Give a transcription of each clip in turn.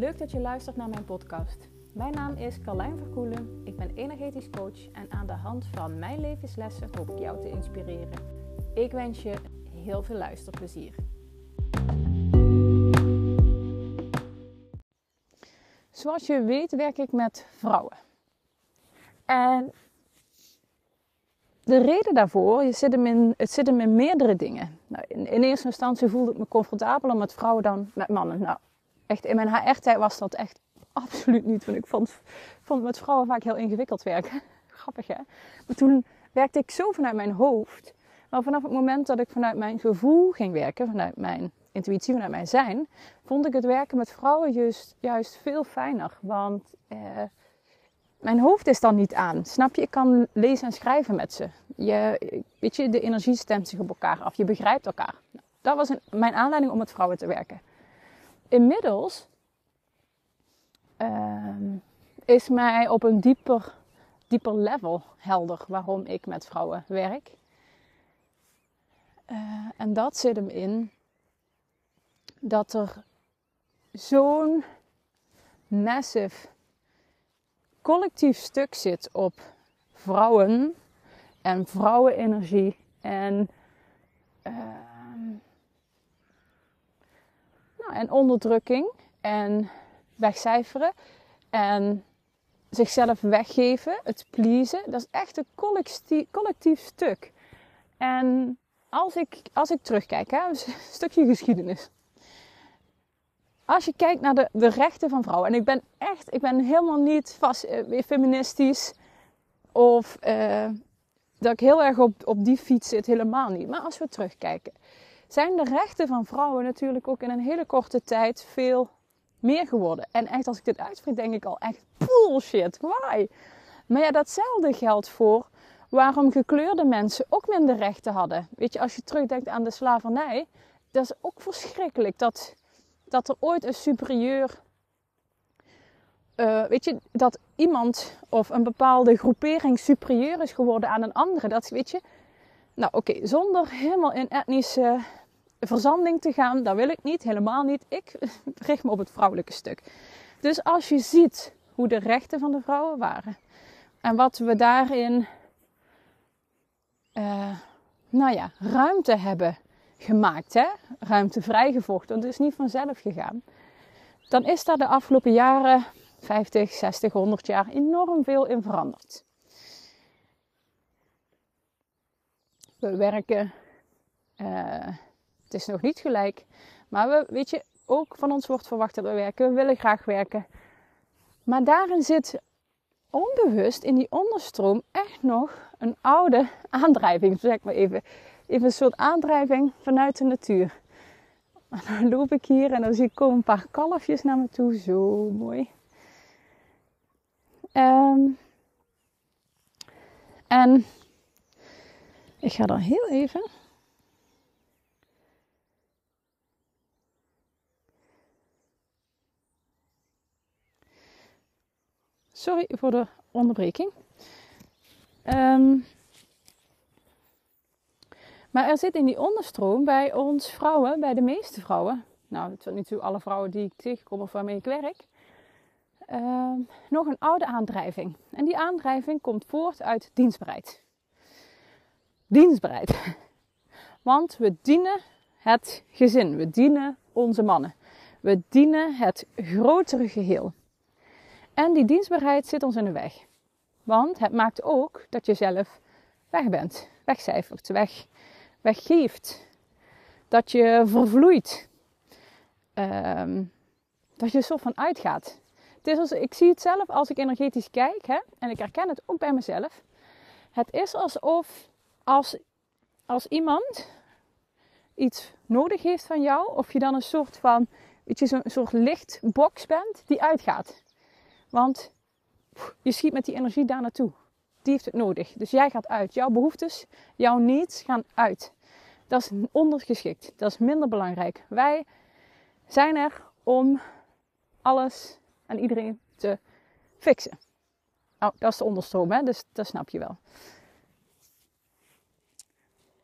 Leuk dat je luistert naar mijn podcast. Mijn naam is Carlijn Verkoelen. Ik ben energetisch coach en aan de hand van mijn levenslessen hoop ik jou te inspireren. Ik wens je heel veel luisterplezier. Zoals je weet werk ik met vrouwen. En de reden daarvoor, je zit hem in, het zit hem in meerdere dingen. Nou, in, eerste instantie voelde ik me comfortabeler met vrouwen dan met mannen. Nou, echt in mijn HR-tijd was dat echt absoluut niet. Want ik vond, vond met vrouwen vaak heel ingewikkeld werken. Grappig hè? Maar toen werkte ik zo vanuit mijn hoofd. Maar vanaf het moment dat ik vanuit mijn gevoel ging werken, vanuit mijn intuïtie, vanuit mijn zijn, vond ik het werken met vrouwen juist, juist veel fijner. Want eh, mijn hoofd is dan niet aan. Snap je? Ik kan lezen en schrijven met ze. Je, weet je, de energie stemt zich op elkaar af. Je begrijpt elkaar. Nou, dat was mijn aanleiding om met vrouwen te werken. Inmiddels uh, is mij op een dieper, dieper level helder waarom ik met vrouwen werk. Uh, en dat zit hem in dat er zo'n massive collectief stuk zit op vrouwen en vrouwenenergie en, uh, nou, en onderdrukking en wegcijferen en zichzelf weggeven, het pleasen. Dat is echt een collectief, stuk. En als ik, als ik terugkijk, hè, een stukje geschiedenis als je kijkt naar de, de rechten van vrouwen. En ik ben echt, ik ben helemaal niet vast, uh, feministisch. Of uh, dat ik heel erg op, op die fiets zit, helemaal niet. Maar als we terugkijken, zijn de rechten van vrouwen natuurlijk ook in een hele korte tijd veel meer geworden. En echt, als ik dit uitspreek, denk ik al echt bullshit. Why? Maar ja, datzelfde geldt voor waarom gekleurde mensen ook minder rechten hadden. Weet je, als je terugdenkt aan de slavernij, dat is ook verschrikkelijk. Dat dat er ooit een superieur. Uh, weet je, dat iemand of een bepaalde groepering superieur is geworden aan een andere. Dat weet je. Nou, oké, zonder helemaal in etnische verzanding te gaan, dat wil ik niet, helemaal niet. Ik richt me op het vrouwelijke stuk. Dus als je ziet hoe de rechten van de vrouwen waren en wat we daarin, uh, nou ja, ruimte hebben gemaakt, hè? ruimte vrijgevochten. Het is niet vanzelf gegaan. Dan is daar de afgelopen jaren, 50, 60, 100 jaar, enorm veel in veranderd. We werken, uh, het is nog niet gelijk, maar we, weet je, ook van ons wordt verwacht dat we werken. We willen graag werken. Maar daarin zit onbewust in die onderstroom echt nog een oude aandrijving, zeg maar even even een soort aandrijving vanuit de natuur. Dan loop ik hier en dan zie ik komen een paar kalfjes naar me toe. Zo mooi. Um, en ik ga dan heel even. Sorry voor de onderbreking. Um, maar er zit in die onderstroom bij ons vrouwen, bij de meeste vrouwen, nou, het zijn zo alle vrouwen die ik tegenkom of waarmee ik werk, uh, nog een oude aandrijving. En die aandrijving komt voort uit dienstbereid. Dienstbereid. Want we dienen het gezin, we dienen onze mannen, we dienen het grotere geheel. En die dienstbaarheid zit ons in de weg. Want het maakt ook dat je zelf weg bent, wegcijfert, weg weggeeft. Dat je vervloeit. Um, dat je er zo van uitgaat. Het is als, ik zie het zelf als ik energetisch kijk, hè, en ik herken het ook bij mezelf. Het is alsof als, als iemand iets nodig heeft van jou, of je dan een soort van, weet je, zo'n soort lichtbox bent die uitgaat. Want je schiet met die energie daar naartoe die heeft het nodig. Dus jij gaat uit. Jouw behoeftes, jouw needs gaan uit. Dat is ondergeschikt. Dat is minder belangrijk. Wij zijn er om alles en iedereen te fixen. Oh, dat is de onderstroom, hè? dus dat snap je wel.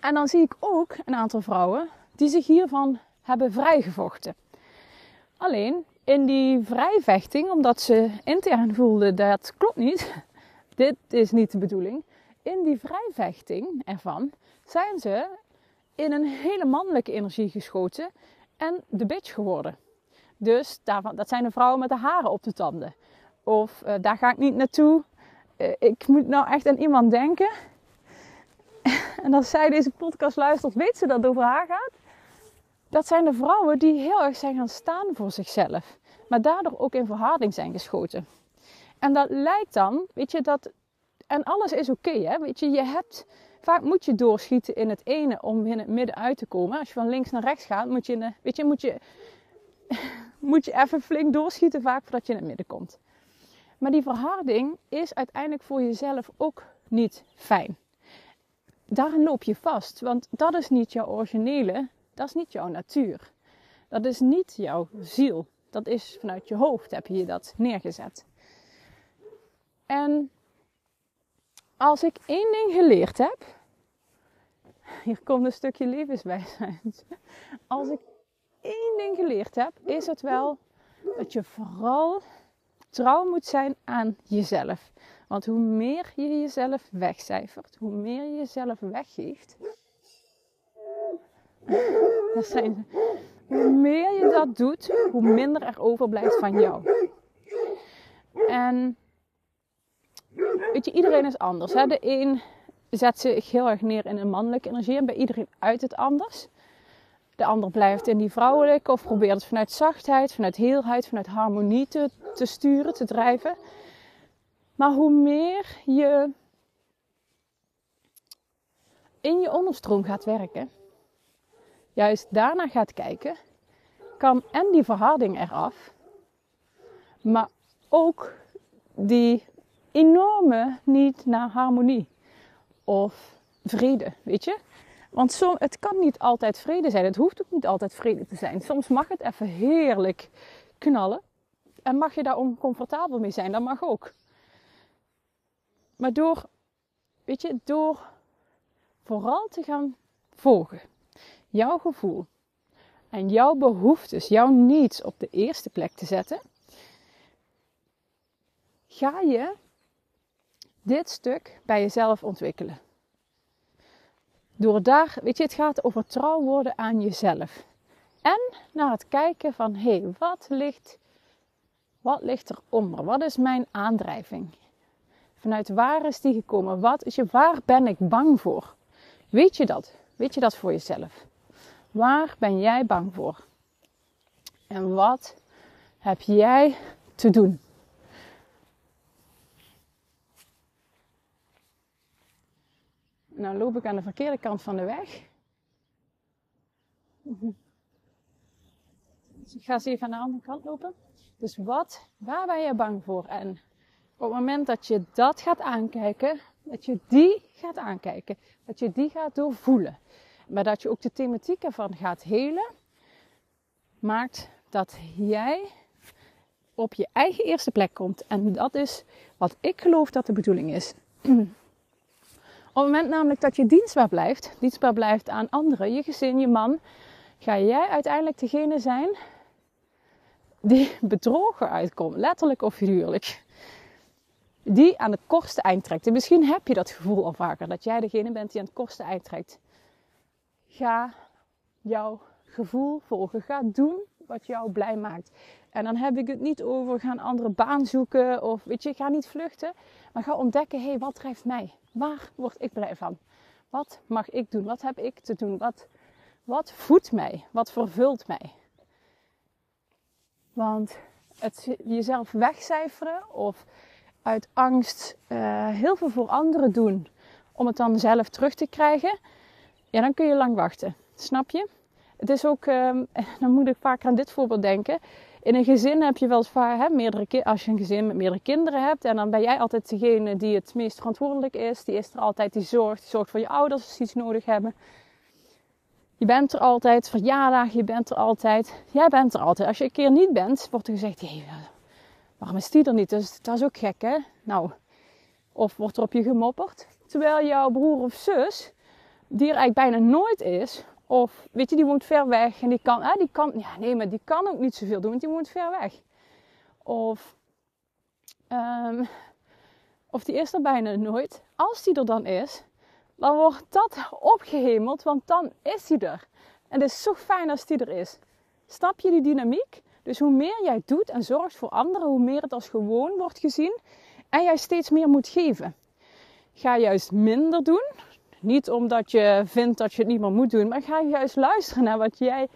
En dan zie ik ook een aantal vrouwen die zich hiervan hebben vrijgevochten. Alleen in die vrijvechting, omdat ze intern voelde dat klopt niet, dit is niet de bedoeling. In die vrijvechting ervan zijn ze in een hele mannelijke energie geschoten en de bitch geworden. Dus daarvan, dat zijn de vrouwen met de haren op de tanden. Of uh, daar ga ik niet naartoe. Uh, ik moet nou echt aan iemand denken. en als zij deze podcast luistert, weet ze dat het over haar gaat. Dat zijn de vrouwen die heel erg zijn gaan staan voor zichzelf. Maar daardoor ook in verharding zijn geschoten. En dat lijkt dan, weet je, dat. En alles is oké, hè? Weet je, je hebt. Vaak moet je doorschieten in het ene om in het midden uit te komen. Als je van links naar rechts gaat, moet je, weet je, moet je, moet je even flink doorschieten vaak voordat je in het midden komt. Maar die verharding is uiteindelijk voor jezelf ook niet fijn. Daarin loop je vast, want dat is niet jouw originele, dat is niet jouw natuur. Dat is niet jouw ziel. Dat is vanuit je hoofd heb je dat neergezet. En als ik één ding geleerd heb, hier komt een stukje levenswijsheid. Als ik één ding geleerd heb, is het wel dat je vooral trouw moet zijn aan jezelf. Want hoe meer je jezelf wegcijfert, hoe meer je jezelf weggeeft, dat zijn, hoe meer je dat doet, hoe minder er overblijft van jou. En weet je, iedereen is anders. Hè? De een zet zich heel erg neer in een mannelijke energie en bij iedereen uit het anders. De ander blijft in die vrouwelijke of probeert het vanuit zachtheid, vanuit heelheid, vanuit harmonie te, te sturen, te drijven. Maar hoe meer je in je onderstroom gaat werken, juist daarna gaat kijken, kan en die verharding eraf, maar ook die enorme niet naar harmonie of vrede, weet je? Want zo, het kan niet altijd vrede zijn. Het hoeft ook niet altijd vrede te zijn. Soms mag het even heerlijk knallen. En mag je daar oncomfortabel mee zijn, dat mag ook. Maar door, weet je, door vooral te gaan volgen, jouw gevoel en jouw behoeftes, jouw needs op de eerste plek te zetten, ga je dit stuk bij jezelf ontwikkelen. Door daar, weet je, het gaat over trouw worden aan jezelf. En naar het kijken van, hé, hey, wat ligt, wat ligt eronder? Wat is mijn aandrijving? Vanuit waar is die gekomen? Wat is je, waar ben ik bang voor? Weet je dat? Weet je dat voor jezelf? Waar ben jij bang voor? En wat heb jij te doen? Nou loop ik aan de verkeerde kant van de weg. Ik ga eens even aan de andere kant lopen. Dus wat, waar ben je bang voor? En op het moment dat je dat gaat aankijken, dat je die gaat aankijken, dat je die gaat doorvoelen, maar dat je ook de thematiek ervan gaat helen, maakt dat jij op je eigen eerste plek komt. En dat is wat ik geloof dat de bedoeling is. Op het moment namelijk dat je dienstbaar blijft, dienstbaar blijft aan anderen, je gezin, je man, ga jij uiteindelijk degene zijn die bedrogen uitkomt, letterlijk of figuurlijk. Die aan het kortste eind trekt. En misschien heb je dat gevoel al vaker, dat jij degene bent die aan het kortste eind trekt. Ga jouw gevoel volgen. Ga doen wat jou blij maakt. En dan heb ik het niet over gaan andere baan zoeken of weet je, ga niet vluchten. Maar ga ontdekken, hé, hey, wat drijft mij? Waar word ik blij van? Wat mag ik doen? Wat heb ik te doen? Wat, wat voedt mij? Wat vervult mij? Want het jezelf wegcijferen of uit angst uh, heel veel voor anderen doen om het dan zelf terug te krijgen, ja, dan kun je lang wachten. Snap je? Het is ook, um, dan moet ik vaak aan dit voorbeeld denken. In een gezin heb je wel vaak, meerdere als je een gezin met meerdere kinderen hebt, en dan ben jij altijd degene die het meest verantwoordelijk is. Die is er altijd, die zorgt, die zorgt voor je ouders als ze iets nodig hebben. Je bent er altijd, verjaardag, je bent er altijd. Jij bent er altijd. Als je een keer niet bent, wordt er gezegd, hey, waarom is die er niet? Dus dat is ook gek, hè? Nou, of wordt er op je gemopperd. Terwijl jouw broer of zus, die er eigenlijk bijna nooit is, Of weet je, die woont ver weg en die kan, ah, die kan, ja nee, maar die kan ook niet zoveel doen, want die woont ver weg. Of, um, of die is er bijna nooit. Als die er dan is, dan wordt dat opgehemeld, want dan is die er. En het is zo fijn als die er is. Snap je die dynamiek? Dus hoe meer jij doet en zorgt voor anderen, hoe meer het als gewoon wordt gezien en jij steeds meer moet geven. Ga juist minder doen. Niet omdat je vindt dat je het niet meer moet doen, maar ga juist luisteren naar wat jij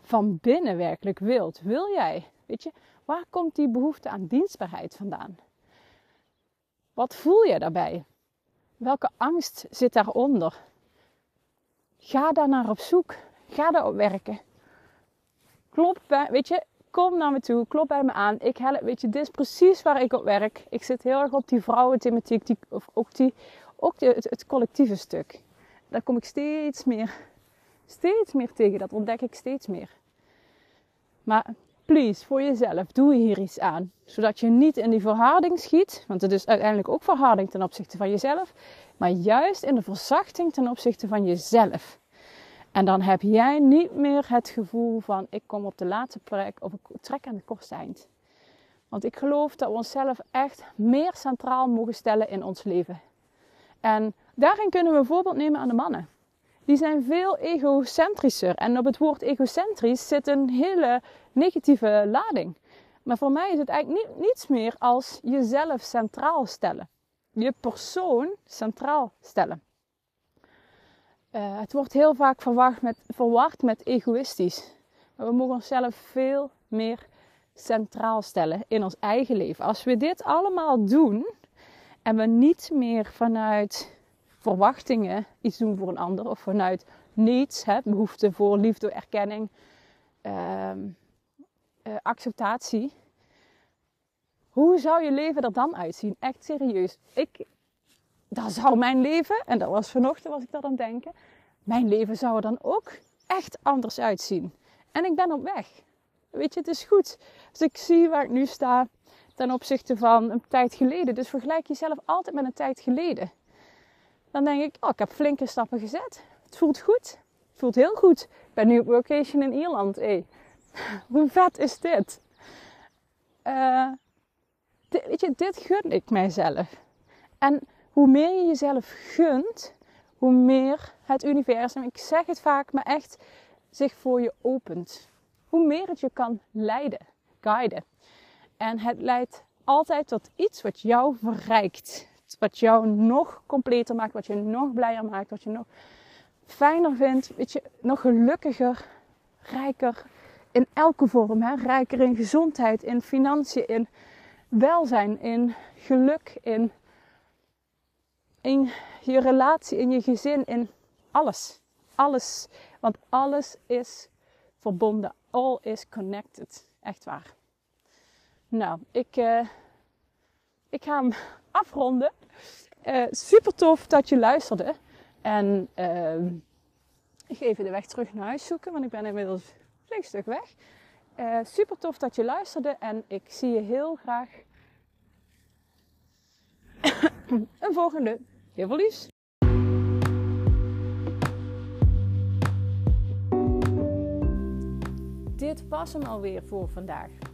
van binnen werkelijk wilt. Wil jij, weet je, waar komt die behoefte aan dienstbaarheid vandaan? Wat voel je daarbij? Welke angst zit daaronder? Ga daar naar op zoek. Ga daarop werken. Klop bij, weet je, kom naar me toe, klop bij me aan. Ik help, weet je, dit is precies waar ik op werk. Ik zit heel erg op die vrouwenthematiek, die, of ook, die, ook het collectieve stuk. Daar kom ik steeds meer, steeds meer tegen. Dat ontdek ik steeds meer. Maar please, voor jezelf, doe hier iets aan. Zodat je niet in die verharding schiet. Want het is uiteindelijk ook verharding ten opzichte van jezelf. Maar juist in de verzachting ten opzichte van jezelf. En dan heb jij niet meer het gevoel van ik kom op de laatste plek of ik trek aan de kortste eind. Want ik geloof dat we onszelf echt meer centraal mogen stellen in ons leven. En daarin kunnen we een voorbeeld nemen aan de mannen. Die zijn veel egocentrischer. En op het woord egocentrisch zit een hele negatieve lading. Maar voor mij is het eigenlijk niet, niets meer als jezelf centraal stellen. Je persoon centraal stellen. Uh, het wordt heel vaak verwacht met, verward met egoïstisch. Maar we mogen onszelf veel meer centraal stellen in ons eigen leven. Als we dit allemaal doen en we niet meer vanuit verwachtingen iets doen voor een ander of vanuit niets, hè, behoefte voor liefde, erkenning, uh, uh, acceptatie. Hoe zou je leven er dan uitzien? Echt serieus. Ik, dat zou mijn leven, en dat was vanochtend was ik dat aan het denken, mijn leven zou er dan ook echt anders uitzien. En ik ben op weg. Weet je, het is goed. Als ik zie waar ik nu sta ten opzichte van een tijd geleden. Dus vergelijk jezelf altijd met een tijd geleden. Dan denk ik, oh, ik heb flinke stappen gezet. Het voelt goed. Het voelt heel goed. Ik ben nu op vacation in Ierland. Hey. Hoe vet is dit? Uh, dit? Weet je, dit gun ik mijzelf. En hoe meer je jezelf gunt, hoe meer het universum, ik zeg het vaak, maar echt zich voor je opent. Hoe meer het je kan leiden, guiden. En het leidt altijd tot iets wat jou verrijkt. Wat jou nog completer maakt, wat je nog blijer maakt, wat je nog fijner vindt, weet je, nog gelukkiger, rijker in elke vorm. Hè? Rijker in gezondheid, in financiën, in welzijn, in geluk, in in je relatie, in je gezin, in alles. Alles. Want alles is verbonden. All is connected. Echt waar. Nou, ik, uh, ik ga hem afronden. Uh, super tof dat je luisterde. En uh, ik ga even de weg terug naar huis zoeken, want ik ben inmiddels een flink stuk weg. super tof dat je luisterde en ik zie je heel graag een volgende Heel veel liefs. Dit was hem alweer voor vandaag.